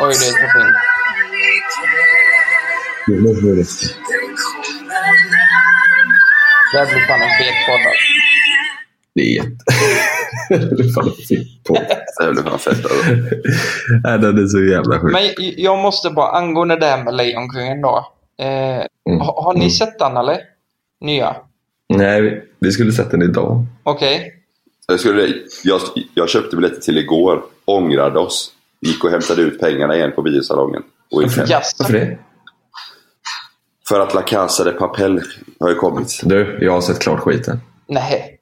Oj, det är så fint. Det är nog roligt. Det här blir fan en fet podd. alltså. Det är jätte... det är fan en fin podd. Det blir fan fett. Alltså. Nej, den är så jävla sjuk. Men jag måste bara, angående det här med Lejonkungen då. Eh, Mm. har, har ni sett den eller? Nya? Nej, vi, vi skulle sett den idag. Okej. Jag, skulle, jag, jag köpte biljetter till igår, ångrade oss, gick och hämtade ut pengarna igen på biosalongen. Och gick hem. Jaså? Varför det? För att La Casa de Papel har ju kommit. Du, jag har sett klart skiten. Nej.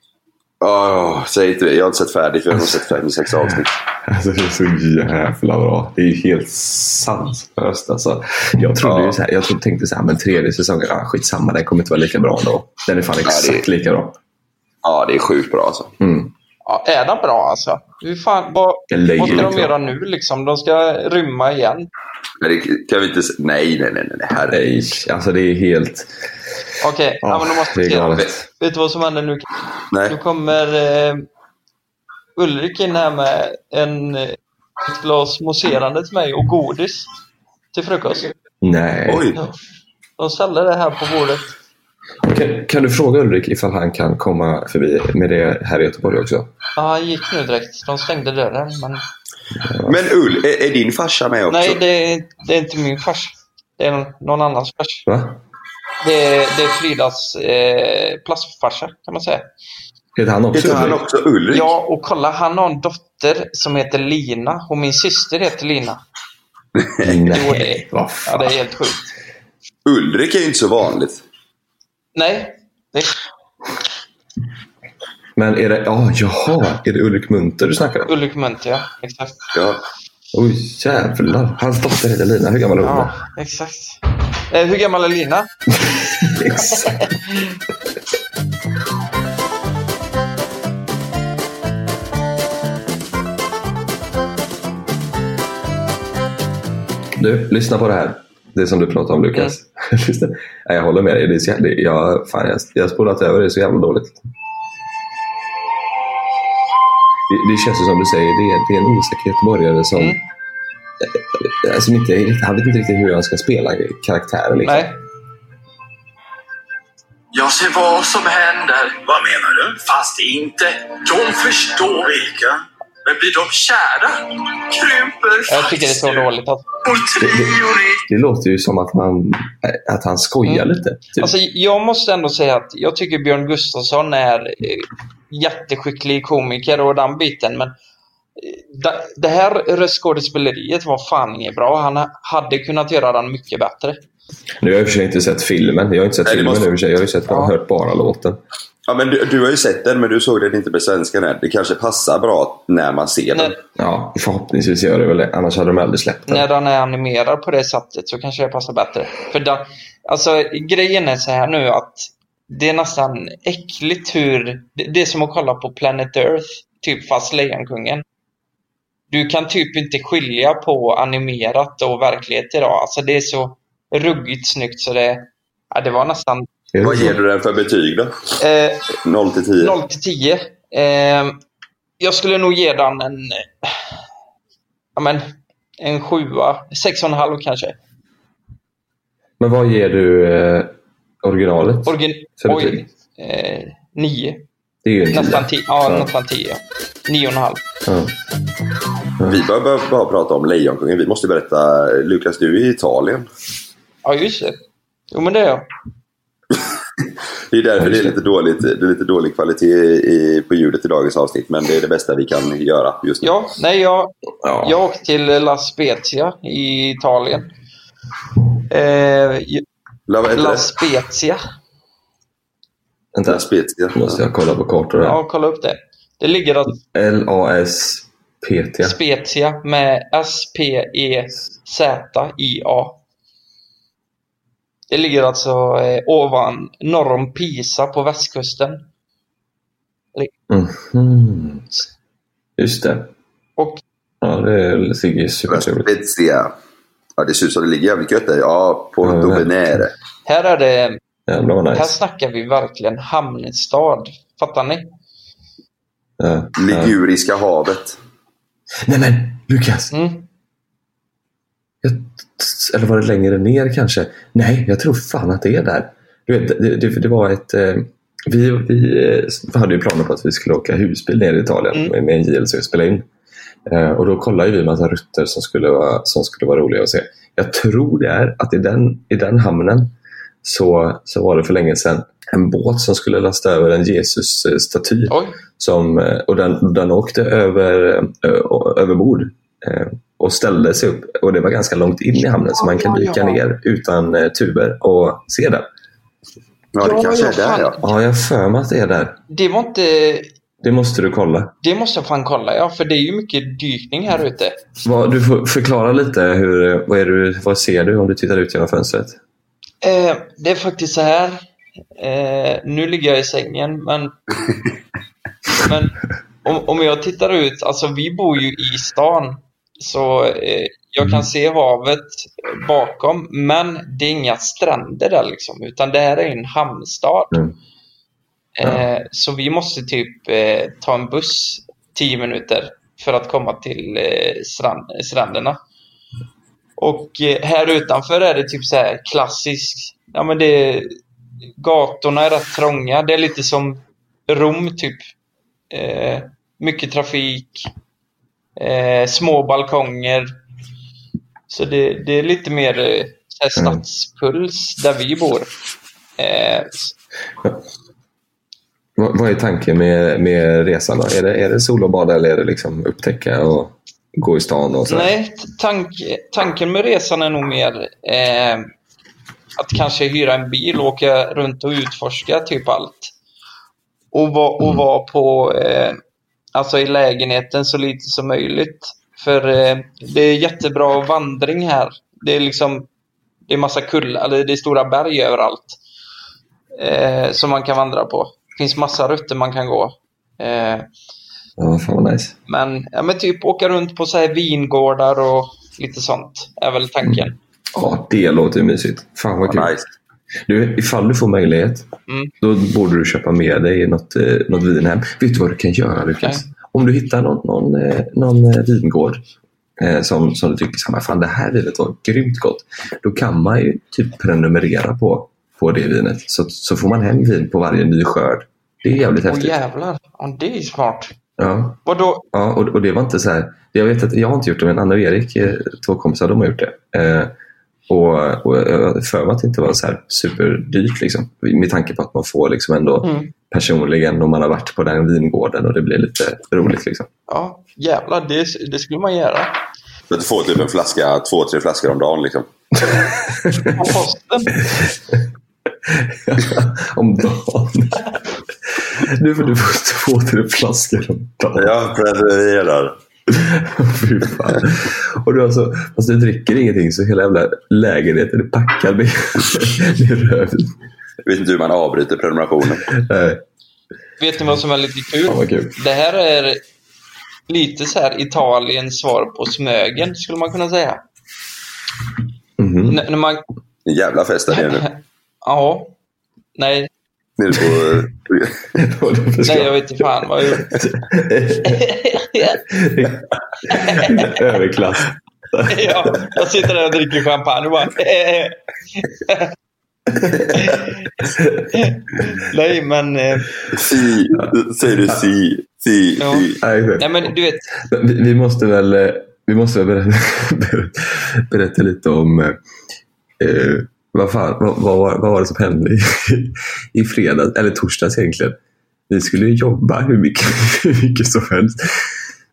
Åh, säg inte det. Jag har inte sett färdigt. Jag har sett fem, sex avsnitt. Alltså, det är så jävla bra. Det är helt sanslöst. Alltså, jag trodde Ja. ju så här, jag trodde, tänkte så här, men tredje säsongen, ah, skitsamma, den kommer inte vara lika bra ändå. Den är fan exakt lika bra. Ja, det är sjukt bra alltså. Mm. Ja, är den bra alltså? Hur fan, vad, vad ska de göra nu liksom? De ska rymma igen. Men det kan vi inte... Nej, nej, nej. nej. Herre. Nej, alltså det är helt... Okej, ja, men de måste det är se. galet. Vet du vad som händer nu? Nu nej. kommer eh, Ulrik in här med en, eh, ett glas mousserande till mig och godis till frukost. Nej. Oj. Ja. De ställer det här på bordet. Kan, kan du fråga Ulrik ifall han kan komma förbi med det här i Göteborg också? Ja, han gick nu direkt. De stängde dörren. Men... Men Ull, är, är din farsa med också? Nej, det är, det är inte min fars. Det är någon annans fars. Va? Det är, det är Fridas eh, plastfarsa kan man säga. Heter han också Heter han Ulrik? också Ulrik? Ja, och kolla, han har en dotter som heter Lina och min syster heter Lina. Jo, det Nej, är- vad Ja, det är helt sjukt. Ulrik är ju inte så vanligt. Nej, det, Men är det... Ja, jaha. Är det Ulrik Munter du snackar om? Ulrik Munthe, ja. Exakt. Ja. Oj, jävlar. Hans dotter heter Lina. Hur gammal är hon? Ja, exakt. Eh, hur gammal är Lina? Exakt. Du, lyssna på det här. Det som du pratar om Lukas. Nej, jag håller med dig. Det är så, jävla- det, jag, fan, jag, jag har spolat över det så jävla dåligt. Det, det känns som du säger, det är, det är en osäker göteborgare som, Mm. som inte, han vet inte riktigt hur han ska spela karaktären. Liksom. Nej. Jag ser vad som händer. Vad menar du? Fast inte. De förstår. Vilka? Men blir de kära? Krymper Jag tycker det är så dåligt. Att, Vår trio ni. Det låter ju som att han, att han skojar Mm. lite. Typ. alltså, jag måste ändå säga att jag tycker Björn Gustafsson är eh, jätteskicklig komiker och den biten. Men eh, det, här röstskådespeleriet var fan inget bra. Han ha- hade kunnat göra den mycket bättre. Nu har jag i och för sig inte sett filmen. Jag har inte sett Nej, filmen måste- i och för sig. Jag har ju sett, Ja. hört bara låten. Ja, men du, du har ju sett den, men du såg den inte på svenska. än. Det kanske passar bra när man ser den. När, Ja, förhoppningsvis gör det väl det. Annars hade de aldrig släppt den. när den är animerad på det sättet så kanske det passar bättre. För den, alltså, grejen är så här nu att det är nästan äckligt hur... Det, är som att kolla på Planet Earth, typ fast Lejonkungen. Du kan typ inte skilja på animerat och verklighet idag. Alltså det är så ruggigt snyggt så det... Ja, det var nästan Vad ger du den för betyg då? eh, 0 till 10? 0 till 10. Eh, jag skulle nog ge den en... Ja men, en sjua. Sex och en halv kanske. Men vad ger du eh, originalet? Origin... För Oj. Eh, nio. det är ju. Nästan tio. Ja, Ja. nästan tio. ja. Nio och en halv. Ja. Vi bör bara, bara prata om Lejonkungen. Vi måste berätta. Lukas, du är i Italien. Ja, just det. Jo, men det är jag. Det är därför Ja, det är lite, dåligt, det är lite dålig kvalitet i, på ljudet i dagens avsnitt. Men det är det bästa vi kan göra just nu. Ja, nej, jag, Ja. jag åkte till La Spezia i Italien. Eh, La, La? Spezia. Vänta, La Spezia. måste jag kolla på kartor här. Ja, kolla upp det. Det ligger att L-A-S-P-T. Spezia med S-P-E-Z-I-A. Det ligger alltså eh, ovan, norr om Pisa på västkusten. Mhm. Just det. Och Ja, det ligger supertrevligt. Spezia. Ja, det ser ut som det ligger jävligt gött där. Ja, Porto Ja, Venere. här är det, Jävlar vad här nice. snackar vi verkligen hamnstad. Fattar ni? Ja. Ja. Liguriska havet. Nej men Lukas! Mm. Jag, eller var det längre ner kanske? Nej, jag tror fan att det är där. Du vet, det, det, det var ett... Eh, vi, vi eh, hade ju planer på att vi skulle åka husbil ner i Italien Mm. med, med en JLC och spela in. Eh, och då kollade vi en massa rutter som skulle, vara, som skulle vara roliga att se. Jag tror det är att i den, i den hamnen så, så var det för länge sedan en båt som skulle lasta över en Jesus-staty. Oj. Som, eh, och den, den åkte över, ö, över bord eh, och ställde sig upp. Och det var ganska långt in i hamnen så man kan dyka ja. ner utan eh, tuber och se den. Ja, det Ja, kanske är där ja. Ja, jag har för mig att det är där. Det var inte... Det måste du kolla. Det måste jag fan kolla, ja. För det är ju mycket dykning här ute. Vad, du får förklara lite. Hur, vad, är du, vad ser du om du tittar ut genom fönstret? Eh, det är faktiskt så här. Eh, nu ligger jag i sängen, men... men om, om jag tittar ut, alltså vi bor ju i stan. Så eh, jag kan se havet bakom, men det är inga stränder där liksom. Utan det här är en hamnstad. Mm. Eh, så vi måste typ eh, ta en buss 10 minuter för att komma till eh, strand, stränderna. Och eh, här utanför är det typ så här klassisk. Ja men det gatorna är rätt trånga. Det är lite som Rom typ. Eh, mycket trafik. Eh, små balkonger. Så det, det är lite mer eh, Mm. stadspuls där vi bor. Vad, vad är tanken med, med resan? Då? Är, det, är det sol och bada eller är det liksom upptäcka och gå i stan? Och? Nej, tank, tanken med resan är nog mer eh, att kanske hyra en bil och åka runt och utforska typ allt. Och, va, och Mm. vara på, eh, alltså i lägenheten så lite som möjligt. För eh, det är jättebra vandring här. Det är liksom, det är massa kullar, det är stora berg överallt. Eh, som man kan vandra på. Finns massa rutter man kan gå. Eh, Ja, fan vad nice. men, ja, men typ åka runt på så här vingårdar och lite sånt är väl tanken. Ja, det låter mysigt. Fan vad kul. Ja, nice. Du, ifall du får möjlighet, Mm. då borde du köpa med dig något, eh, något vin hem. Vet du vad du kan göra Lukas? Om du hittar någon, någon, eh, någon eh, vingård eh, som, som du tycker fan det här vinet var grymt gott. Då kan man ju typ prenumerera på, på det vinet. Så, så får man hem vin på varje ny skörd. Det är jävligt Åh häftigt. jävlar, ja, det är smart. Ja, Vadå? ja och, och det var inte så här. Jag vet att jag har inte gjort det, men Anna och Erik, eh, två kompisar, de har gjort det. Eh, och, och jag för mig att det inte var så här superdyrt liksom. Med tanke på att man får liksom ändå Mm. personligen om man har varit på den vingården och det blir lite roligt. Liksom. Ja, jävlar, det, det skulle man göra. Du får typ en flaska, två, tre flaskor om dagen liksom. På posten. om dagen. Nu får du få två, tre flaskor om dagen. Jag prenumererar. Fy fan. Och du alltså, fast du dricker ingenting så hela jävla lägenheten är packad med, med rödvin. Vet inte hur man avbryter prenumerationen. Nej, Vet ni vad som är lite kul? vad kul. Det här är lite så här Italiens svar på Smögen, skulle man kunna säga. Mhm. N- när man... Jävla fest där nere nu. Ja. Nej, Nere på... Nej, jag vet inte fan vad jag gjort. Överklass. ja, jag sitter där och dricker champagne och bara... nej, men... eh, Si. Säger du si. Si. Ja. si. Nej, Nej, men du vet. Vi, vi måste väl, eh, vi måste väl berätta, berätta lite om eh, eh, vad, fan, vad, vad, var, vad var det som hände i, i fredags, eller torsdags egentligen. Vi skulle ju jobba hur mycket, hur mycket som helst.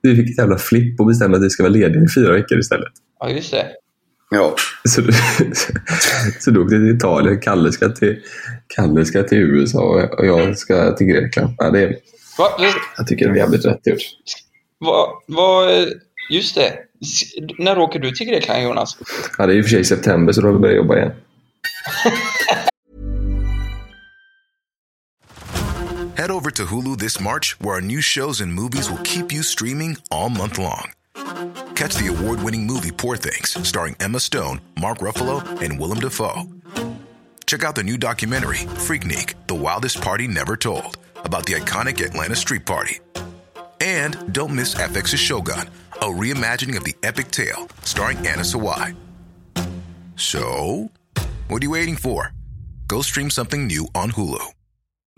Vi fick ett jävla flipp och bestämde att vi ska vara lediga i fyra veckor istället. Ja, just det. Ja. Så, så då åkte vi till Italien, Kalle ska till, Kalle ska till USA och jag ska till Grekland. Ja, det, är- Va, jag tycker det är jävligt rätt gjort. va, va, just det. S- När åker du till Grekland, Jonas? Ja, det är i och för sig september så då har vi börjat jobba igen. Head over to Hulu this March, where our new shows and movies will keep you streaming all month long. Catch the award winning movie Poor Things, starring Emma Stone, Mark Ruffalo, and Willem Dafoe. Check out the new documentary, Freaknik The Wildest Party Never Told, about the iconic Atlanta Street Party. And don't miss FX's Shogun, a reimagining of the epic tale starring Anna Sawai. So, what are you waiting for? Go stream something new on Hulu.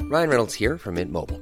Ryan Reynolds here from Mint Mobile.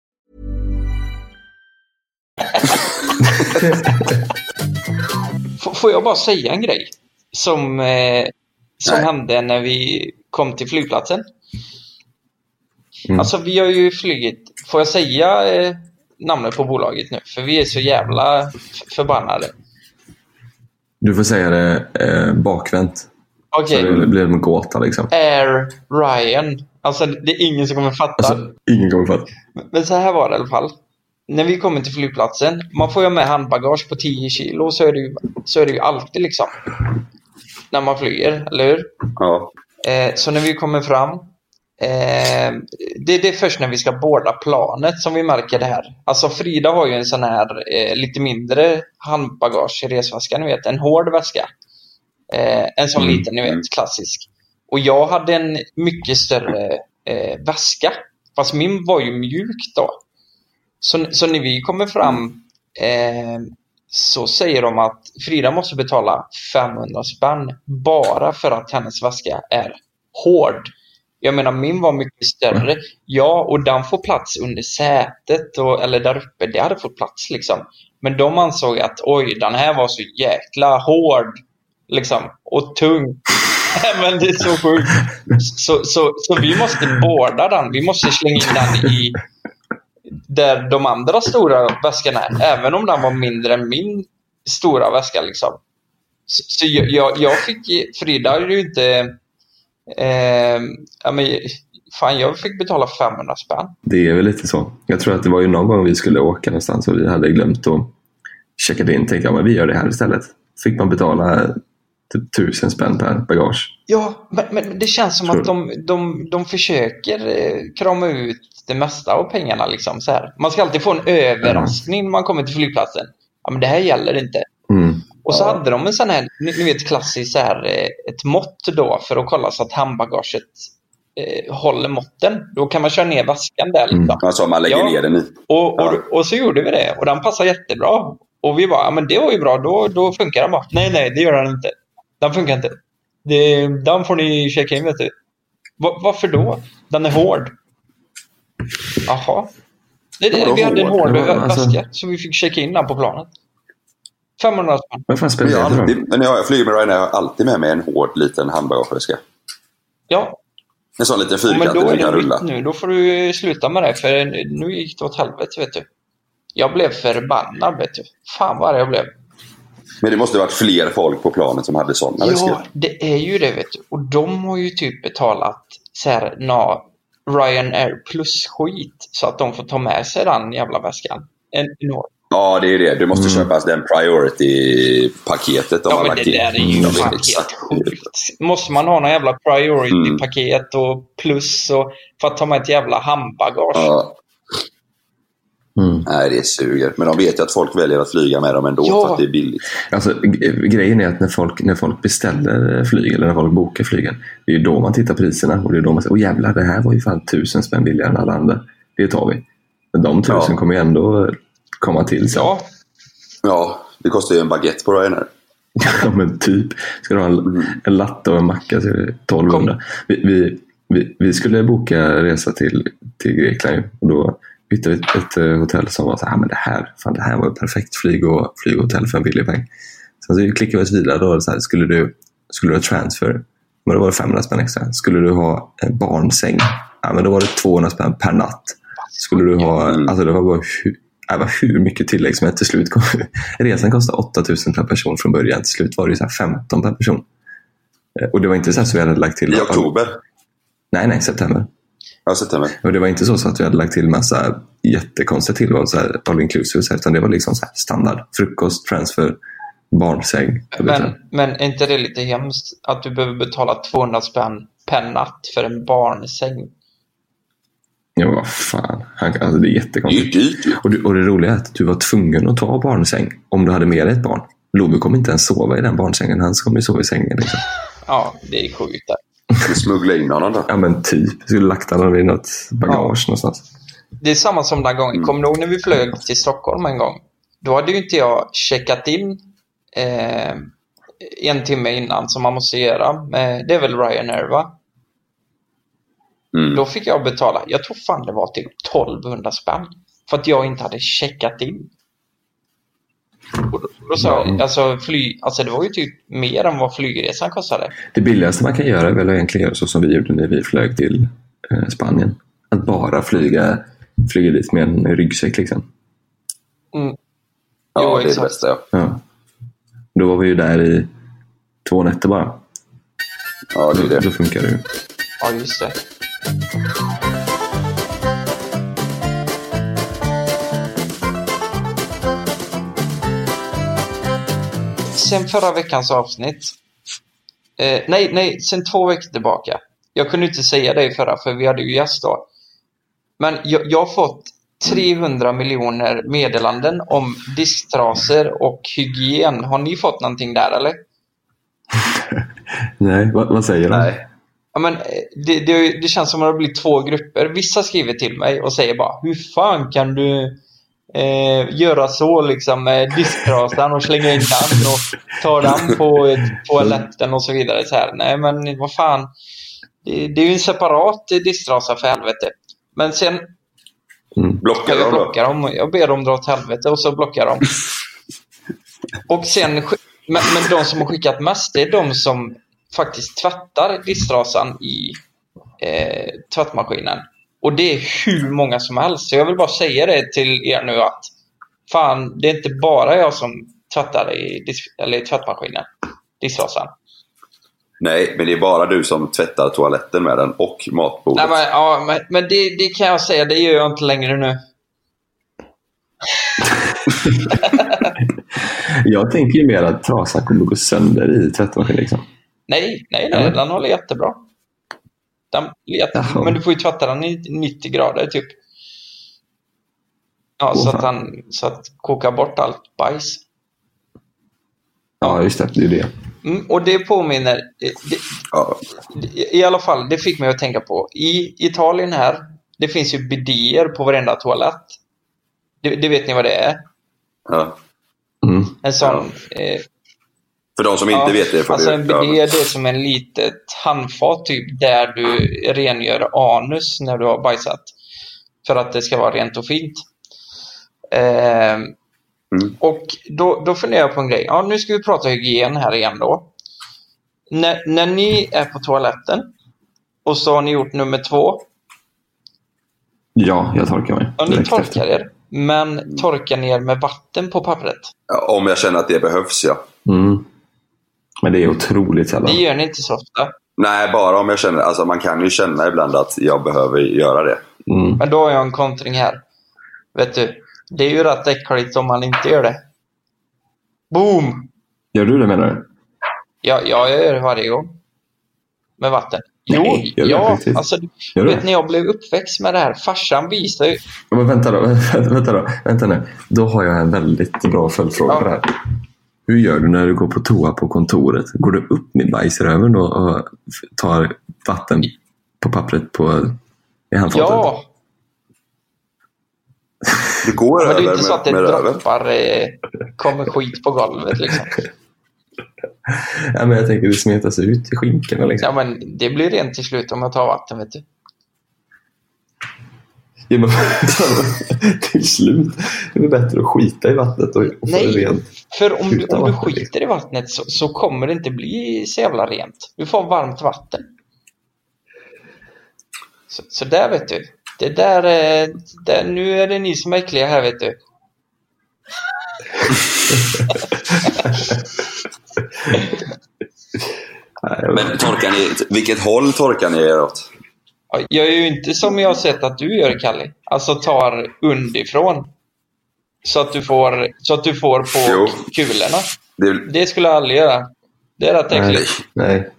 Får jag bara säga en grej? Som, eh, som Nej. hände när vi kom till flygplatsen. Mm. Alltså vi har ju flugit, får jag säga eh, namnet på bolaget nu? För vi är så jävla förbannade. Du får säga det eh, bakvänt. Okej, Så det blir en gåta liksom. Air Ryan. Alltså det är ingen som kommer fatta. Alltså, ingen kommer fatta. Men så här var det i alla fall. När vi kommer till flygplatsen, man får ju med handbagage på 10 kilo, så är det ju, så är det ju alltid liksom. När man flyger, eller hur? Ja. Eh, så när vi kommer fram, eh, det, det är först när vi ska borda planet som vi märker det här. Alltså Frida har ju en sån här eh, lite mindre handbagage i resväskan, ni vet, en hård väska. Eh, en sån Mm. liten, ni vet, klassisk. Och jag hade en mycket större eh, väska, fast min var ju mjuk då. Så, så när vi kommer fram eh, så säger de att Frida måste betala 500 spänn bara för att hennes väska är hård. Jag menar min var mycket större. Ja, och den får plats under sätet och, eller där uppe. Det hade fått plats liksom. Men de ansåg att oj, den här var så jäkla hård. Liksom. Och tung. Men det är så sjukt. Så, så, så vi måste båda den. Vi måste slänga in den i där de andra stora väskorna är. Även om den var mindre än min stora väska. Liksom. Så, så jag, jag, fick... Frida hade ju inte... Eh, ja, men, fan, jag fick betala 500 spänn. Det är väl lite så. Jag tror att det var ju någon gång vi skulle åka någonstans och vi hade glömt att checka in. Tänkte jag, men vi gör det här istället. Fick man betala typ tusen spänn per bagage. Ja, men, men det känns som att de, de, de försöker eh, krama ut det mesta av pengarna. Liksom, så här. Man ska alltid få en överraskning när man kommer till flygplatsen. Ja, men det här gäller inte. Mm. Och så hade de en sån här, ni, vet klassiskt så här, eh, ett mått då för att kolla så att handbagaget eh, håller måtten. Då kan man köra ner väskan där. Liksom. Alltså man lägger Ja. ner den i. Och, och, Ja. och så gjorde vi det och den passade jättebra. Och vi bara, ja men det var ju bra, då, då funkar den bara. Nej, nej, det gör den inte. Den funkar inte. Det, den får ni checka in, vet du. Va, varför då? Den är hård. Jaha. Det, det, vi hade en hård? var- alltså- väska, så vi fick checka in den på planet. 500 spänn. Vad fan Men, spelar jag, alltid, men när jag flyger med Ryanair har jag alltid med mig en hård liten handbagageväska. Ja, En sån liten men fyrkantig då den är kan det rulla. nu. Då får du sluta med det, för nu gick det åt helvete, vet du. Jag blev förbannad, vet du. Fan vad jag blev. Men det måste ha varit fler folk på planet som hade sådana väskor. Ja, det är ju det vet du. Och de har ju typ betalat så här, na, Ryanair plus-skit så att de får ta med sig den jävla väskan. En, en år. Ja, det är det. Du måste Mm. köpa den priority-paketet de Ja, har men lagt det in. där är ju fan exakt. helt sjukt. Måste man ha någon jävla priority-paket och plus och för att ta med ett jävla handbagage? Ja, Mm. nej, det suger. Men de vet ju att folk väljer att flyga med dem ändå Ja. för att det är billigt. Alltså, grejen är att när folk, när folk beställer flyg eller när folk bokar flygen, det är ju då man tittar priserna och det är då man säger åh jävlar, det här var ju fan tusen spänn billigare än alla andra. Det tar vi. Men de tusen Ja. kommer ju ändå komma till sen. Ja, Ja, det kostar ju en baguette på Ryanair. Ja, men typ. Ska du ha en, en latte och en macka så är det 1200. Vi, vi, vi, vi skulle boka resa till, till Grekland och då hittade ett, ett eh, hotell som var så här, "Ah, men det här, fan, det här var ju perfekt flyg och flyghotell för en billig peng. Sen så klickade vi oss vidare då, så här, skulle du, skulle du ha transfer, men då var det 500 spänn extra. Skulle du ha en barnsäng, ja, men då var det 200 spänn per natt. Skulle du ha, Mm. alltså det var bara hur, det var hur mycket tillägg som helst till slut. kom- Resan kostade 8000 per person från början. Till slut var det så här 15 per person. Eh, Och det var inte så att vi hade lagt till... I oktober. Nej, nej, september. Ja, september. Och det var inte så, så att vi hade lagt till massa jättekonstiga tillval, så här all inclusive, så här, utan det var liksom så här standard. Frukost, transfer, barnsäng. Jag. Men, men är inte det lite hemskt? Att du behöver betala 200 spänn per natt för en barnsäng. Ja, vad fan. Han, alltså, det är Det är jättekonstigt. dyrt. Och, du, och det roliga är att du var tvungen att ta barnsäng om du hade med dig ett barn. Love kommer inte ens sova i den barnsängen. Han kommer ju sova i sängen. Liksom. Ja, det är sjukt. Du smuggla in honom då. Ja, men typ. Jag skulle lagt honom i något bagage någonstans. Det är samma som den gången. Kommer du ihåg när vi flög till Stockholm en gång? Då hade ju inte jag checkat in eh, en timme innan som man måste göra. Eh, det är väl Ryanair va? Mm. Då fick jag betala, jag tror fan det var typ 1200 spänn. För att jag inte hade checkat in. Och då, då sa jag, alltså, fly, alltså det var ju typ mer än vad flygresan kostade. Det billigaste man kan göra är väl att egentligen göra så som vi gjorde när vi flög till eh, Spanien. Att bara flyga, flyga dit med en ryggsäck. Liksom. Mm. Ja, Jo, det är det exakt. bästa. Ja. Ja. Då var vi ju där i två nätter bara. ja, det är Då, det. då funkar det ju. Ja, just det. Sen förra veckans avsnitt. Eh, nej, nej, sen två veckor tillbaka. Jag kunde inte säga det förra för vi hade ju gäst då. Men jag, jag har fått 300 miljoner meddelanden om disktraser och hygien. Har ni fått någonting där eller? Nej, vad, vad säger de? Nej. Ja, men, eh, det, det, det känns som att det blir två grupper. Vissa skriver till mig och säger bara Hur fan kan du eh, göra så liksom med disktrasan och slänga in den och ta den på toaletten och så vidare. Så här. Nej men vad fan. Det, det är ju en separat disktrasa för helvete. Men sen Blockar kan jag de då? blocka dem. Jag ber dem dra åt helvete och så blockar de. Och sen, men de som har skickat mest, det är de som faktiskt tvättar disktrasan i eh, tvättmaskinen. Och det är hur många som helst. Så jag vill bara säga det till er nu att fan, det är inte bara jag som tvättar i, eller i tvättmaskinen. Disktrasan. Nej, men det är bara du som tvättar toaletten med den och matbordet. Nej, men, ja, men, men det, det kan jag säga, det gör jag inte längre nu. Jag tänker ju mer att trasan kommer gå sönder i tvättmaskinen. Liksom. Nej, nej, nej. Eller? Den håller jättebra. Den. Jaha. Men du får ju tvätta den i 90 grader typ. Ja, Åh, så, att han, så att koka bort allt bajs. Ja, just det. Det är det. Mm, och det påminner, det, Ja. i alla fall, det fick mig att tänka på. I Italien här, det finns ju bidéer på varenda toalett. Det, det vet ni vad det är? Ja. Mm. En sån... Eh, För de som inte Ja, vet det får Alltså en bidé det är som en litet handfat typ där du rengör anus när du har bajsat. För att det ska vara rent och fint. Ehm, Mm. Och då, då funderar jag på en grej. Ja, nu ska vi prata hygien här igen då. När, när ni är på toaletten och så har ni gjort nummer två. Ja, jag torkar mig. Ja, ni torkar efter. er. Men torkar ni er med vatten på pappret? Ja, Om jag känner att det behövs, ja. Mm. Men det är otroligt sällan. Det gör ni inte så ofta. Nej, bara om jag känner... Alltså man kan ju känna ibland att jag behöver göra det. Mm. Men då har jag en kontring här. Vet du, det är ju rätt äckligt om man inte gör det. Boom! Gör du det menar du? Ja, ja jag gör det varje gång. Med vatten. Jo, Nej, gör du det ja, riktigt? alltså Gör vet det? när jag blev uppväxt med det här, farsan visade ju... Men vänta då, vänta, vänta då. Vänta nu. Då har jag en väldigt bra följdfråga Ja. på det här. Hur gör du när du går på toa på kontoret? Går du upp med bajsröven och, och tar vatten på pappret på, i handfatet? Ja, Det går men det är över ju inte så att det droppar, eh, kommer skit på golvet liksom. Ja, men jag tänker det smetas ut i skinkorna. Liksom. Ja, men det blir rent till slut om jag tar vatten, vet du. Till slut. Det är bättre att skita i vattnet och, och få det Nej, rent. för om du, om du skiter i vattnet så, så kommer det inte bli så jävla rent. Du får varmt vatten. Så, så där vet du. Det där, är- där, nu är det ni som är äckliga här vet du. Nej, Men torkar ni... Vilket håll torkar ni er åt? Ja, Jag är ju inte som jag har sett att du gör Kalle. Alltså tar underifrån. Så att du får, så att du får på Jo. kulorna. Det Det skulle jag aldrig göra. Det är rätt Nej. äckligt. Nej.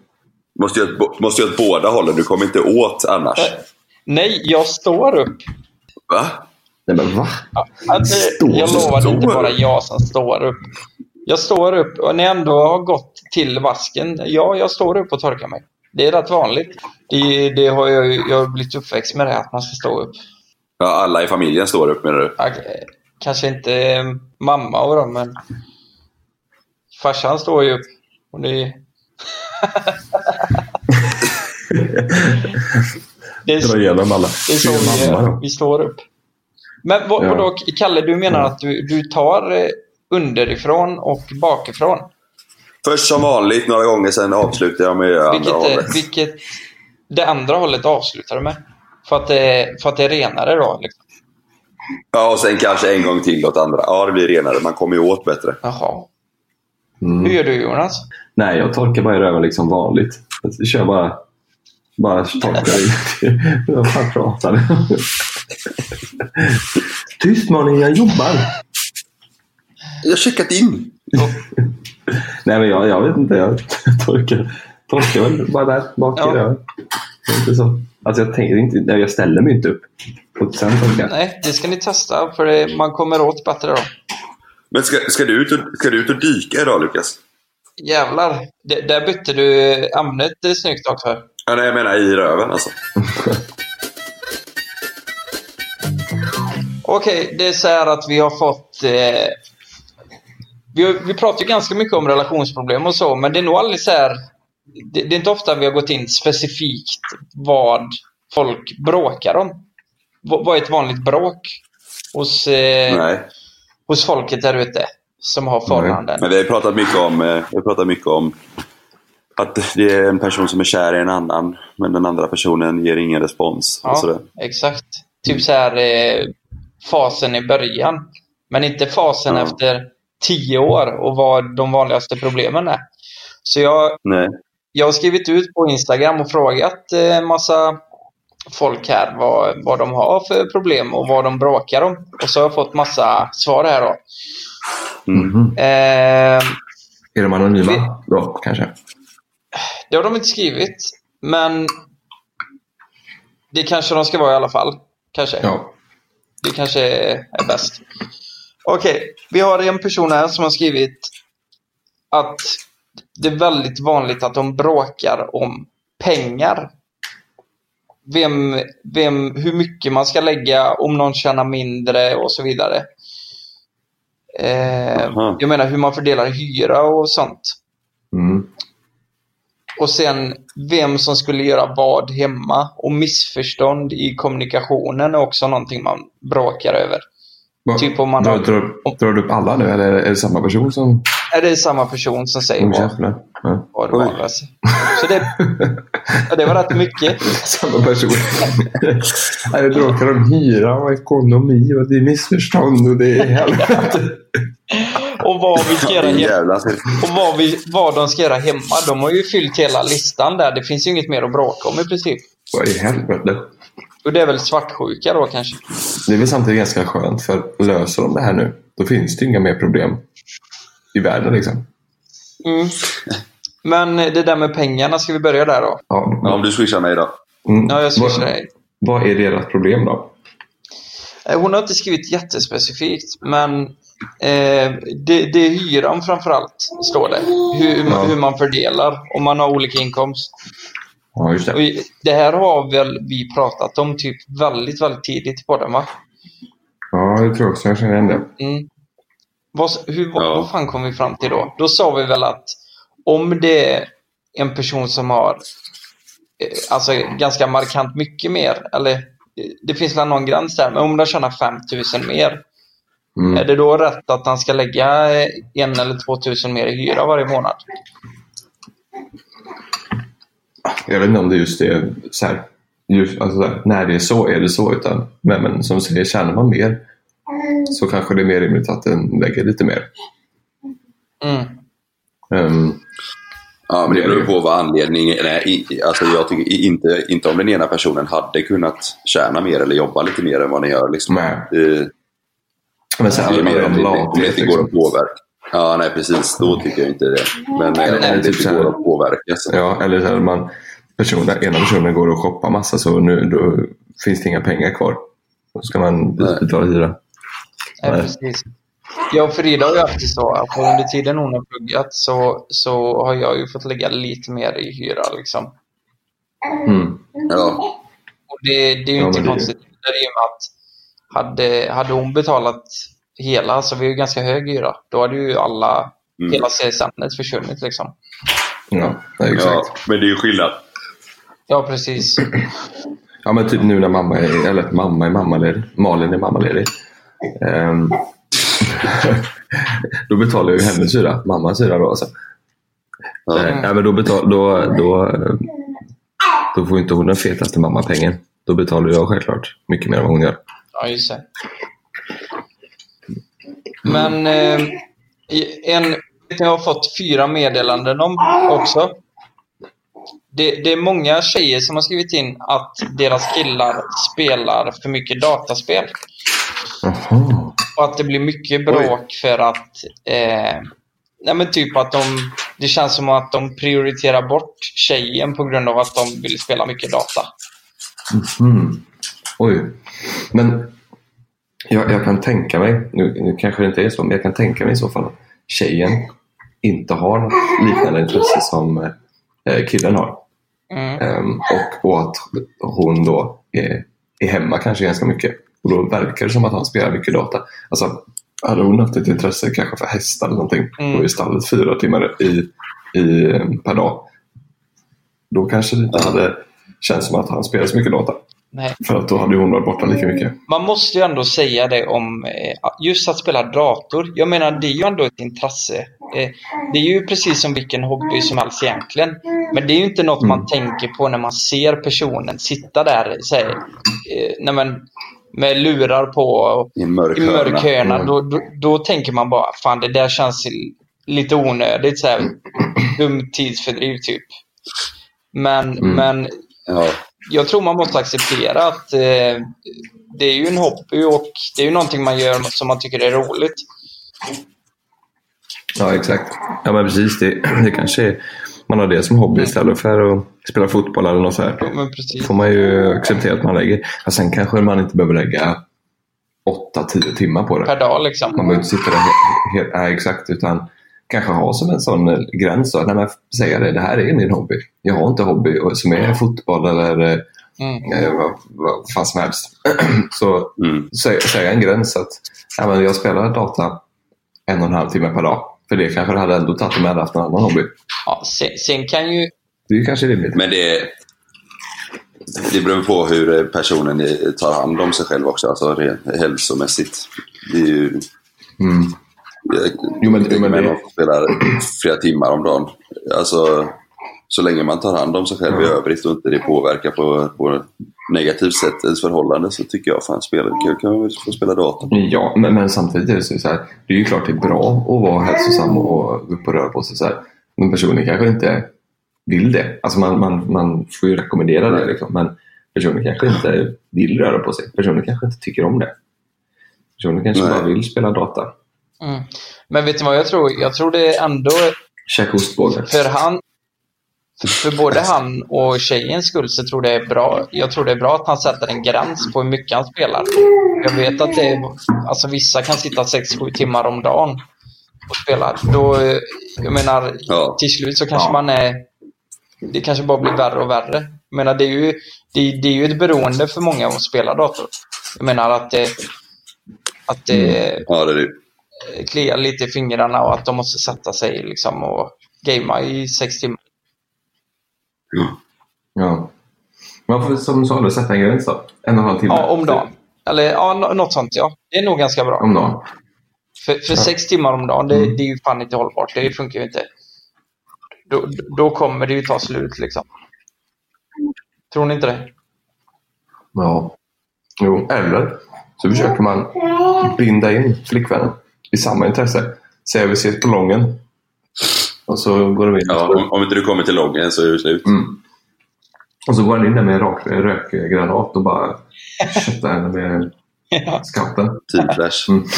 måste ju åt- måste ju åt båda hållen. Du kommer inte åt annars. Nej, jag står upp. Va? Nej men va? Att, Står- jag lovar, det är inte bara jag som står upp. Jag står upp och när jag ändå har gått till vasken, ja, jag står upp och torkar mig. Det är rätt vanligt. Det, det har jag, jag har blivit uppväxt med det, att man ska stå upp. Ja, alla i familjen står upp menar du? Kanske inte mamma och dem, men farsan står ju upp. Och det, det, Dra är, igenom alla. det är så vi, vi står upp. Men vad, Ja. vadå, Kalle, du menar att du, du tar eh, underifrån och bakifrån? Först som vanligt, några gånger sen avslutar jag med andra Vilket, hållet. vilket det andra hållet avslutar du med? För att det, för att det är renare då? Liksom. Ja, och sen kanske en gång till åt andra. Ja, det blir renare. Man kommer ju åt bättre. Jaha. Mm. Hur gör du Jonas? Nej, jag torkar bara i röven liksom vanligt. Jag kör bara... Bara torkar i. Vad fan pratar du? Tyst mannen, jag jobbar. Jag har checkat in. Nej, men jag, jag vet inte. Jag torkar, torkar väl bara där bak i Ja. inte så. Alltså jag tänker inte... Jag ställer mig inte upp. Och sen torkar. Nej, det ska ni testa för det, man kommer åt bättre då. Men ska, ska, du ut och, ska du ut och dyka idag, Lukas? Jävlar, det, där bytte du ämnet det är snyggt också. Ja, nej, jag menar i röven alltså. Okej, det är så här att vi har fått... Eh, vi, vi pratar ju ganska mycket om relationsproblem och så, men det är nog aldrig så här... Det, det är inte ofta vi har gått in specifikt vad folk bråkar om. V, vad är ett vanligt bråk hos, eh, hos folket där ute som har förhållanden? Men vi har pratat mycket om, eh, vi har pratat mycket om att det är en person som är kär i en annan, men den andra personen ger ingen respons. Ja, exakt. Typ så här eh, fasen i början. Men inte fasen Ja. efter tio år och vad de vanligaste problemen är. Så jag, Nej. jag har skrivit ut på Instagram och frågat eh, massa folk här vad, vad de har för problem och vad de bråkar om. Och så har jag fått massa svar här då. Mhm. Eh, Är de anonyma då, kanske? det har de inte skrivit, men det kanske de ska vara i alla fall. Kanske. Ja. Det kanske är bäst. Okej, vi har en person här som har skrivit att det är väldigt vanligt att de bråkar om pengar. Vem, vem, hur mycket man ska lägga, om någon tjänar mindre och så vidare. Eh, jag menar hur man fördelar hyra och sånt. Mm. Och sen vem som skulle göra vad hemma. Och missförstånd i kommunikationen är också någonting man bråkar över. Typ om man drar, har- drar, drar du upp alla nu eller är det samma person som Är det samma person som säger vad? Ja. vad det vanligaste? Så det, ja, det var rätt mycket. Samma person. Nej, det bråkar om hyra och ekonomi och det är missförstånd och det är helvete. Och vad vi ska göra hemma. Och vad, vi, vad de ska göra hemma. De har ju fyllt hela listan där. Det finns ju inget mer att bråka om i princip. Vad i helvete? Och det är väl svartsjuka då kanske. Det är väl samtidigt ganska skönt för löser de det här nu då finns det inga mer problem i världen liksom. Mm. Men det där med pengarna, ska vi börja där då? Ja, Ja, om du swishar mig då. mm. Ja, jag swishar vad, dig. vad är deras problem då? Eh, Hon har inte skrivit jättespecifikt, men eh, det, det är hyran framförallt, står det. Hur, Ja. hur man fördelar, om man har olika inkomst. Ja, just Och det. i- det här har väl vi pratat om typ väldigt, väldigt tidigt på den va? Ja, jag tror också jag känner igen det. Mm. Vad, hur, Ja. vad fan kom vi fram till då? Då sa vi väl att om det är en person som har eh, alltså ganska markant mycket mer, eller eh, det finns väl någon gräns där, men om de tjänar 5000 mer, Mm. är det då rätt att han ska lägga eh, en eller 2000 mer i hyra varje månad? Jag vet inte om det just är så här, just, alltså så här, när det är så är det så. Utan, men, men som du säger, tjänar man mer så kanske det är mer rimligt att den lägger lite mer. Mm. Ehm, Ja, men det beror på vad anledningen är. Alltså, jag tycker inte, inte om den ena personen hade kunnat tjäna mer eller jobba lite mer än vad den gör. Liksom. Nej. Eh, Men sen Det är mer om de det, det lathet, inte går liksom. att påverka. Ja, nej precis. Då tycker jag inte det. Men eh, om Nej, det typ går att påverka så. Ja, eller så här, man, personen, ena personen går och shoppar massa så nu då finns det inga pengar kvar. Då ska man Nej. betala hyra. Ja, Nej. precis. Jag och Frida har ju det så att under tiden hon har pluggat så, så har jag ju fått lägga lite mer i hyra. Liksom. Mm. Ja, Och det, det är ju Ja, inte konstigt. Det är ju med att hade, hade hon betalat hela, så vi har ju ganska hög hyra, då hade ju alla, Mm. hela CSN försvunnit liksom. Ja, ja, exakt. ja, men det är ju skillnad. Ja, precis. Ja, men typ nu när mamma är, eller mamma är mammaledig, Malin är mammaledig. Ehm, då betalar jag ju hennes hyra, mammas hyra då. Alltså. Ja. Eh, ja, men då, betal, då, då, då får inte hon den fetaste mammapengen. Då betalar jag självklart mycket mer än vad hon gör. Ja, just det. Men eh, en, jag har fått fyra meddelanden om också. Det, det är många tjejer som har skrivit in att deras killar spelar för mycket dataspel. Jaha. Och att det blir mycket bråk för att eh, nej men typ att de det känns som att de prioriterar bort tjejen på grund av att de vill spela mycket data. Mm. Oj. Men jag, jag kan tänka mig, nu, nu kanske det inte är så, men jag kan tänka mig i så fall att tjejen inte har något liknande intresse som eh, killen har. Mm. Ehm, och, och att hon då är, är hemma kanske ganska mycket. Och då verkar det som att han spelar mycket data. Alltså, hade hon haft ett intresse kanske för hästar eller någonting Mm. och i stallet fyra timmar i, i, per dag. Då kanske det inte hade känts som att han spelar så mycket data. Nej. För att då hade hon varit borta lika mycket. Man måste ju ändå säga det om eh, just att spela dator. Jag menar, det är ju ändå ett intresse. Eh, det är ju precis som vilken hobby som helst egentligen. Men det är ju inte något man tänker på när man ser personen sitta där här, eh, nej men, med lurar på och I en mörk i mörk hörna. hörna. Då, då, då tänker man bara, fan det där känns lite onödigt. Så här, dum tidsfördriv typ. Men, men Ja. Jag tror man måste acceptera att eh, det är ju en hobby och det är ju någonting man gör som man tycker är roligt. Ja, exakt. Ja, men precis. Det, det kanske är, man har det som hobby istället för att spela fotboll eller något så här. Ja, får man ju acceptera att man lägger. Och sen kanske man inte behöver lägga 8-10 timmar på det. Per dag liksom. Man behöver inte sitta där helt, helt, nej, exakt, utan kanske ha som en sån eh, gräns. Då. Nej, men säga det, det här är min hobby. Jag har inte hobby som är fotboll eller eh, Mm. eh, vad, vad fan som helst. Så Mm. sä- säga en gräns att ja, men jag spelar data en och en halv timme per dag. För det kanske det hade ändå tagit om jag hade haft en annan hobby. Ja, sen, sen kan ju... Det är kanske rimligt. Men det, det beror på hur personen tar hand om sig själv också, alltså rent hälsomässigt. Det är ju... Mm. Jo, men- jo, men det- spelar flera timmar om dagen. Alltså, så länge man tar hand om sig själv i övrigt och inte det påverkar på, på negativt sätt ens förhållande så tycker jag fan spela, kan, kan man väl få spela dator. Ja, men, men samtidigt är det så här. Det är ju klart det är bra att vara hälsosam och gå upp och röra på sig. Så här. Men personen kanske inte vill det. Alltså man, man, man får ju rekommendera det. Liksom. Men personen kanske inte vill röra på sig. Personen kanske inte tycker om det. Personen kanske Nej. bara vill spela data. Mm. Men vet du vad jag tror? Jag tror det ändå Käka ostbågar. för han... För både han och tjejens skull så tror det är bra. Jag tror det är bra att han sätter en gräns på hur mycket han spelar. Jag vet att det är, alltså vissa kan sitta 6-7 timmar om dagen och spela. Då, jag menar, Ja. till slut så kanske Ja. man är... Det kanske bara blir värre och värre. Jag menar, det är ju, det, det är ju ett beroende för många att spela dator. Jag menar att det, att det Ja, det är det. Kliar lite i fingrarna och att de måste sätta sig liksom och gamea i sex timmar. Ja. Man får som du sa, då, sätta en gräns då. En och en halv timme. Ja, om dagen. Eller ja, nå- något sånt ja. Det är nog ganska bra. Om dagen. För, för sex timmar om dagen, det, Mm. det är ju fan inte hållbart. Det funkar ju inte. Då, då kommer det ju ta slut liksom. Tror ni inte det? Ja. Jo, eller så försöker man binda in flickvännen i samma intresse. Säger vi ses på lången. Och så går de in. Ja, om, om inte du kommer till loggen så är det slut. Mm. Och så går han in där med en rak rökgranat och bara köttar henne med Ja. Scouten. Team Flash. Mm.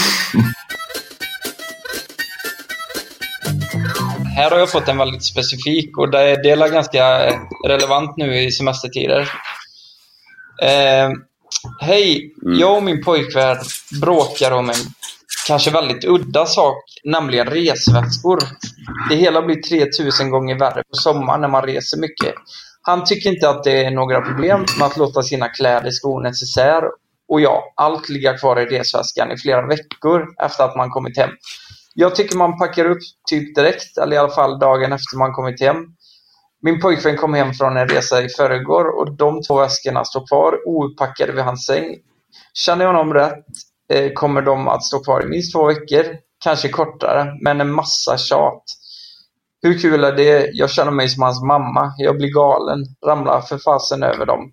Här har jag fått en väldigt specifik och det är, det är ganska relevant nu i semestertider. Eh, Hej, Mm. jag och min pojkvän bråkar om en kanske väldigt udda sak, nämligen resväskor. Det hela blir 3000 gånger värre på sommaren när man reser mycket. Han tycker inte att det är några problem med att låta sina kläder skonas isär och ja, allt ligga kvar i resväskan i flera veckor efter att man kommit hem. Jag tycker man packar upp typ direkt, eller i alla fall dagen efter man kommit hem. Min pojkvän kom hem från en resa i förrgår och de två väskorna står kvar ouppackade vid hans säng. Känner jag honom rätt Eh, kommer de att stå kvar i minst två veckor, kanske kortare, men en massa tjat. Hur kul är det? Jag känner mig som hans mamma. Jag blir galen, ramlar för fasen över dem.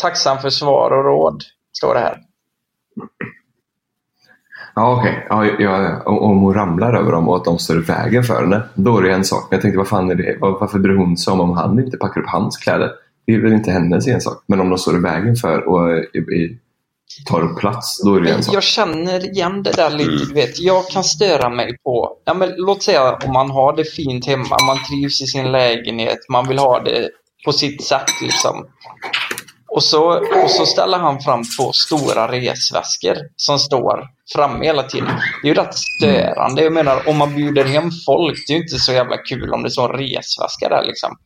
Tacksam för svar och råd, står det här. Ja, okej. Ja, ja, om hon ramlar över dem och att de står i vägen för henne, då är det en sak. Men jag tänkte, vad fan är det? Varför bryr hon sig om om han inte packar upp hans kläder? Det är väl inte hennes ensak. Men om de står i vägen för och tar upp plats, då är det en sak. Jag känner igen det där lite. Du vet. Jag kan störa mig på, ja, men låt säga om man har det fint hemma, man trivs i sin lägenhet, man vill ha det på sitt sätt. Liksom. Och, så, och så ställer han fram två stora resväskor som står framme hela tiden. Det är ju rätt störande. Jag menar, om man bjuder hem folk, det är ju inte så jävla kul om det står en resväska där liksom.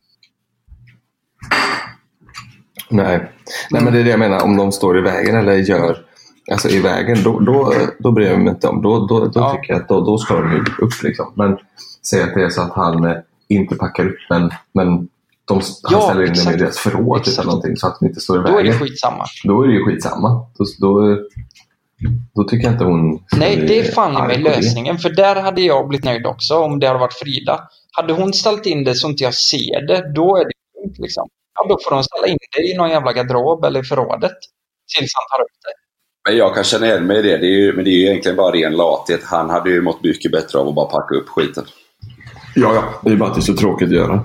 Nej. Nej, men det är det jag menar. Om de står i vägen eller gör alltså i vägen, då, då, då bryr jag mig inte om. Då, då, då Ja. tycker jag att då, då ska de upp. Liksom. Men säg att det är så att han eh, inte packar upp, men, men de, han Ja, ställer in dem exakt. i deras förråd typ, Exakt. eller någonting, så att de inte står i Då är vägen. det skitsamma. Då är det ju skitsamma. Då, då, då tycker jag inte hon Nej, det är fan det. lösningen. För där hade jag blivit nöjd också om det hade varit Frida. Hade hon ställt in det så inte jag ser det, då är det lugnt liksom. Ja, då får hon ställa in det i någon jävla garderob eller i förrådet. Tills han tar upp det. Men jag kan känna igen mig i det. det är ju, men det är ju egentligen bara ren lathet. Han hade ju mått mycket bättre av att bara packa upp skiten. Ja, ja. Det är bara att det är så tråkigt att göra.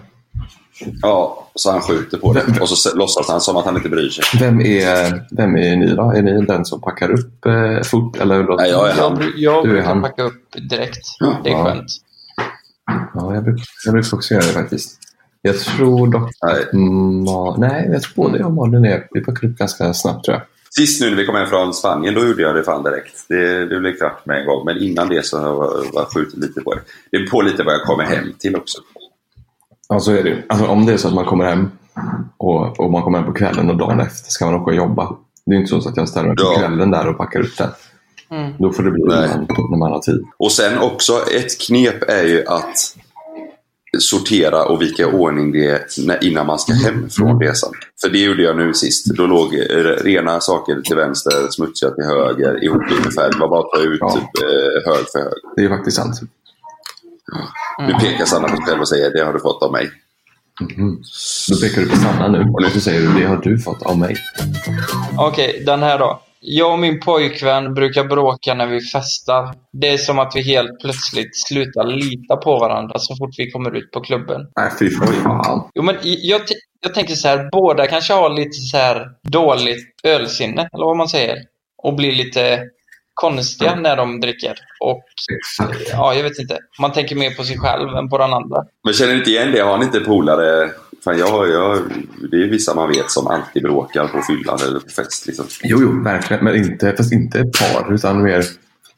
Ja, så han skjuter på det. Och så låtsas han som att han inte bryr sig. Vem är, vem är ni då? Är ni den som packar upp eh, fort? Eller? Nej, jag är han. Jag, jag Du är han. packa upp direkt. Det är Ja. skönt. Ja, jag brukar, jag brukar också göra det faktiskt. Jag tror dock Nej. att Ma- Nej, jag tror både jag och Malin är... Vi packar upp ganska snabbt tror jag. Sist nu när vi kom hem från Spanien, då gjorde jag det fan direkt. Det, det blev klart med en gång. Men innan det så har jag var skjutit lite på det. Det är på lite vad jag kommer hem till också. Ja, så är det. Alltså, om det är så att man kommer hem och, och man kommer hem på kvällen och dagen efter ska man åka och jobba. Det är inte så att jag ställer mig på Ja. kvällen där och packar upp den. Mm. Då får det bli när man, när man har tid. Och sen också, ett knep är ju att sortera och vika i ordning det innan man ska hem från resan. För det gjorde jag nu sist. Då låg eh, rena saker till vänster, smutsiga till höger, ihop ungefär. Det var bara att ta ut Ja. typ, eh, hög för hög. Det är faktiskt sant. Nu pekar Sanna på sig själv och säger det har du fått av mig. Då pekar du på Sanna nu och så säger du det har du fått av mig. Okej, den här då. Jag och min pojkvän brukar bråka när vi festar. Det är som att vi helt plötsligt slutar lita på varandra så fort vi kommer ut på klubben. Nej, fy fan. Jo, men jag, t- jag tänker så här, båda kanske har lite så här dåligt ölsinne, eller vad man säger. Och blir lite konstiga när de dricker. Och Exakt. ja, jag vet inte. Man tänker mer på sig själv än på den andra. Men känner ni inte igen det? Har ni inte polare? Fan, jag, jag, det är vissa man vet som alltid bråkar på fyllan eller på fest. Liksom. Jo, jo, verkligen. Men inte, fast inte par, utan mer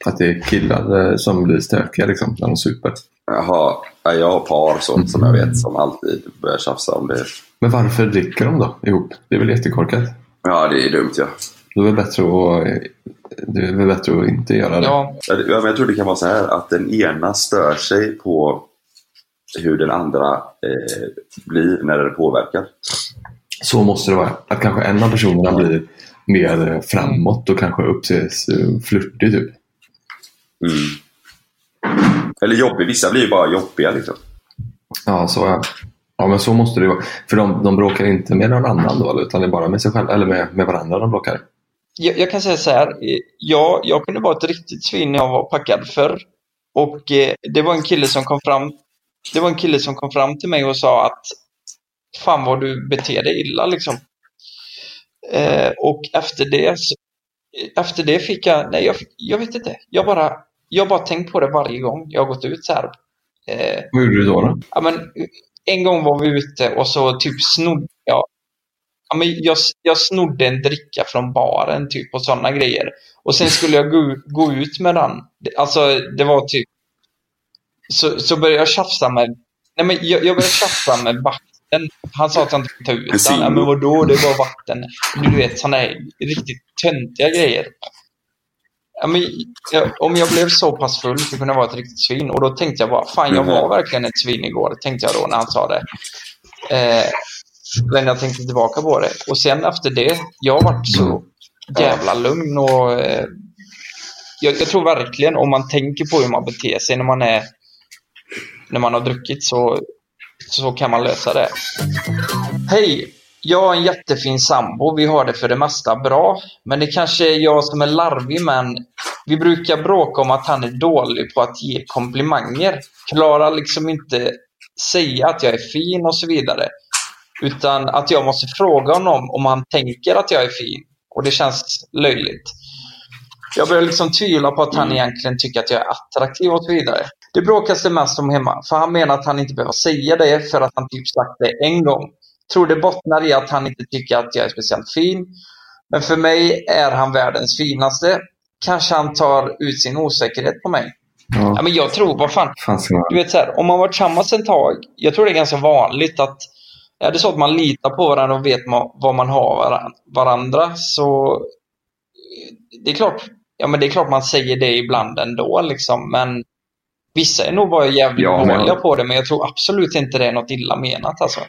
att det är killar eh, som blir stökiga liksom, när de super. Jaha, ja, jag har par så, som jag vet som alltid börjar tjafsa om det. Men varför dricker de då ihop? Det är väl jättekorkat? Ja, det är dumt ja. Då är det bättre att, det är väl bättre att inte göra det. Ja, Ja, det- ja, men Jag tror det kan vara så här att den ena stör sig på hur den andra eh, blir när den är påverkad. Så måste det vara. Att kanske en av personerna blir mer framåt och kanske uppses eh, flörtig typ. Mm. Eller jobbig, vissa blir ju bara jobbiga liksom. Ja, så ja. Ja, men så måste det vara. För de, de bråkar inte med någon annan då, utan det är bara med sig själva, eller med, med varandra de bråkar. jag, jag kan säga så här. Jag, jag kunde vara ett riktigt svin när jag var packad förr. Och eh, det var en kille som kom fram det var en kille som kom fram till mig och sa att fan vad du beter dig illa liksom. Eh, och efter det efter det fick jag, nej jag, jag vet inte. Jag bara, jag bara tänkt på det varje gång jag har gått ut så här. Eh, Vad gjorde du då? då? ja, men, en gång var vi ute och så typ snodde jag, ja, men jag, jag snodde en dricka från baren typ och sådana grejer. Och sen skulle jag gå, gå ut med den. Alltså det var typ, så, så började jag tjafsa med, nej men jag, jag började tjafsa med vakten. Han sa att han inte fick ta ut den. Ja, men vadå, det var vatten. Du vet sådana här riktigt töntiga grejer. Ja, men, jag, om jag blev så pass full så kunde jag vara ett riktigt svin. Och då tänkte jag bara, fan jag var verkligen ett svin igår, tänkte jag då när han sa det. Eh, men jag tänkte tillbaka på det. Och sen efter det, jag har varit så jävla lugn och eh, jag, jag tror verkligen om man tänker på hur man beter sig när man är när man har druckit så, så kan man lösa det. Hej! Jag har en jättefin sambo. Vi har det för det mesta bra. Men det kanske är jag som är larvig men vi brukar bråka om att han är dålig på att ge komplimanger. Klarar liksom inte säga att jag är fin och så vidare. Utan att jag måste fråga honom om han tänker att jag är fin. Och det känns löjligt. Jag börjar liksom tvivla på att han egentligen tycker att jag är attraktiv och så vidare. Det bråkas det mest om hemma, för han menar att han inte behöver säga det för att han typ sagt det en gång. Tror det bottnar i att han inte tycker att jag är speciellt fin. Men för mig är han världens finaste. Kanske han tar ut sin osäkerhet på mig. Ja. Ja, men jag tror, vad fan, man... du vet så här, om man varit tillsammans ett tag, jag tror det är ganska vanligt att är det så att man litar på varandra och vet ma- vad man har varan- varandra så det är klart, ja men det är klart man säger det ibland ändå liksom, men vissa är nog bara jävligt Ja, men- dåliga på det, men jag tror absolut inte det är något illa menat alltså.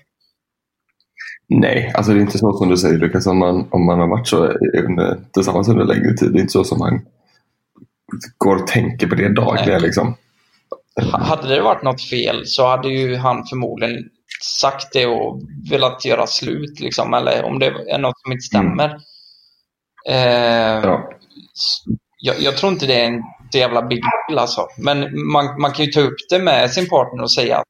Nej, alltså det är inte så som du säger Lukas, om man, om man har varit så under, tillsammans under längre tid. Det är inte så som man går och tänker på det dagligen. Liksom. Ha- Hade det varit något fel så hade ju han förmodligen sagt det och velat göra slut liksom, eller om det är något som inte stämmer. Eh, Ja. jag, jag tror inte det är en så jävla big deal alltså. Men man, man kan ju ta upp det med sin partner och säga att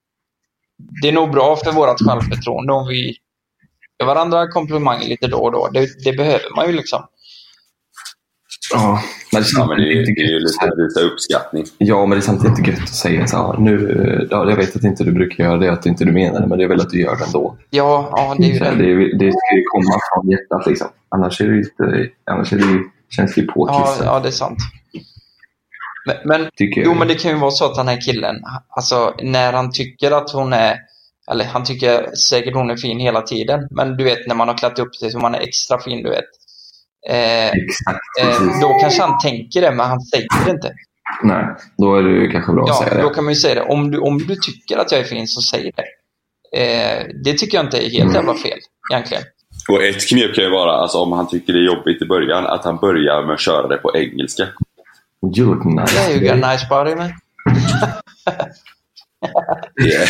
det är nog bra för vårt självförtroende om vi ger varandra komplimanger lite då och då. Det, det behöver man ju liksom. Ja, men det är Ja, men det är, är ju lite visa uppskattning. Ja, men det är samtidigt inte gött att säga så här, nu, ja, jag vet att inte du brukar göra det, att inte du menar det, men det är väl att du gör det ändå. Ja, ja det är ju det. det, ska ju komma från hjärtat liksom. Annars, är det inte, annars är det känns det ju Ja, påklistrat. ja, det är sant. Men, men, jo, men det kan ju vara så att den här killen, alltså när han tycker att hon är, eller han tycker säkert hon är fin hela tiden, men du vet när man har klätt upp sig så man är extra fin, du vet. Eh, Exakt, eh, då kanske han tänker det, men han säger det inte. Nej, då är det ju kanske bra att Ja, säga det. då kan man ju säga det. Om du, om du tycker att jag är fin, så säg det. Eh, det tycker jag inte är helt jävla fel, egentligen. Och ett knep kan ju vara, alltså, om han tycker det är jobbigt i början, att han börjar med att köra det på engelska. You look nice. Yeah, you got a nice body, man. Yeah.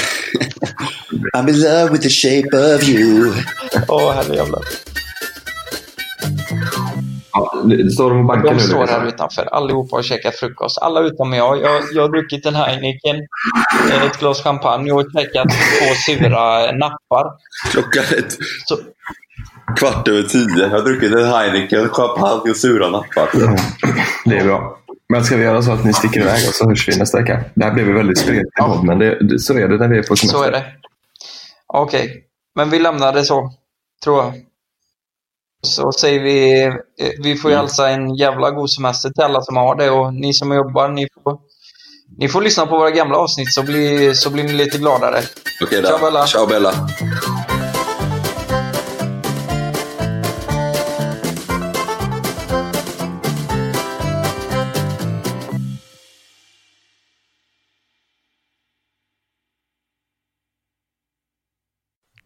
I'm in love with the shape of you. Åh, herrejävlar. Ja, står de och bankar De nu? står Lukas? här utanför allihopa och käkar frukost. Alla utom jag. Jag, jag har druckit en Heineken, eh, ett glas champagne och käkat två sura nappar. Klockan är ett Så, kvart över tio. Jag har druckit en Heineken, champagne och sura nappar. Det är bra. Men ska vi göra så att ni sticker iväg och så hörs vi nästa vecka? Det här blev ju väldigt spretigt Ja. men det, så är det när vi är på semester. så är det. Okej, men vi lämnar det så, tror jag. Så säger vi, vi får ju hälsa en jävla god semester till alla som har det och ni som jobbar, ni får, ni får lyssna på våra gamla avsnitt så blir, så blir ni lite gladare. Okej då. Ciao, Bella. Ciao Bella.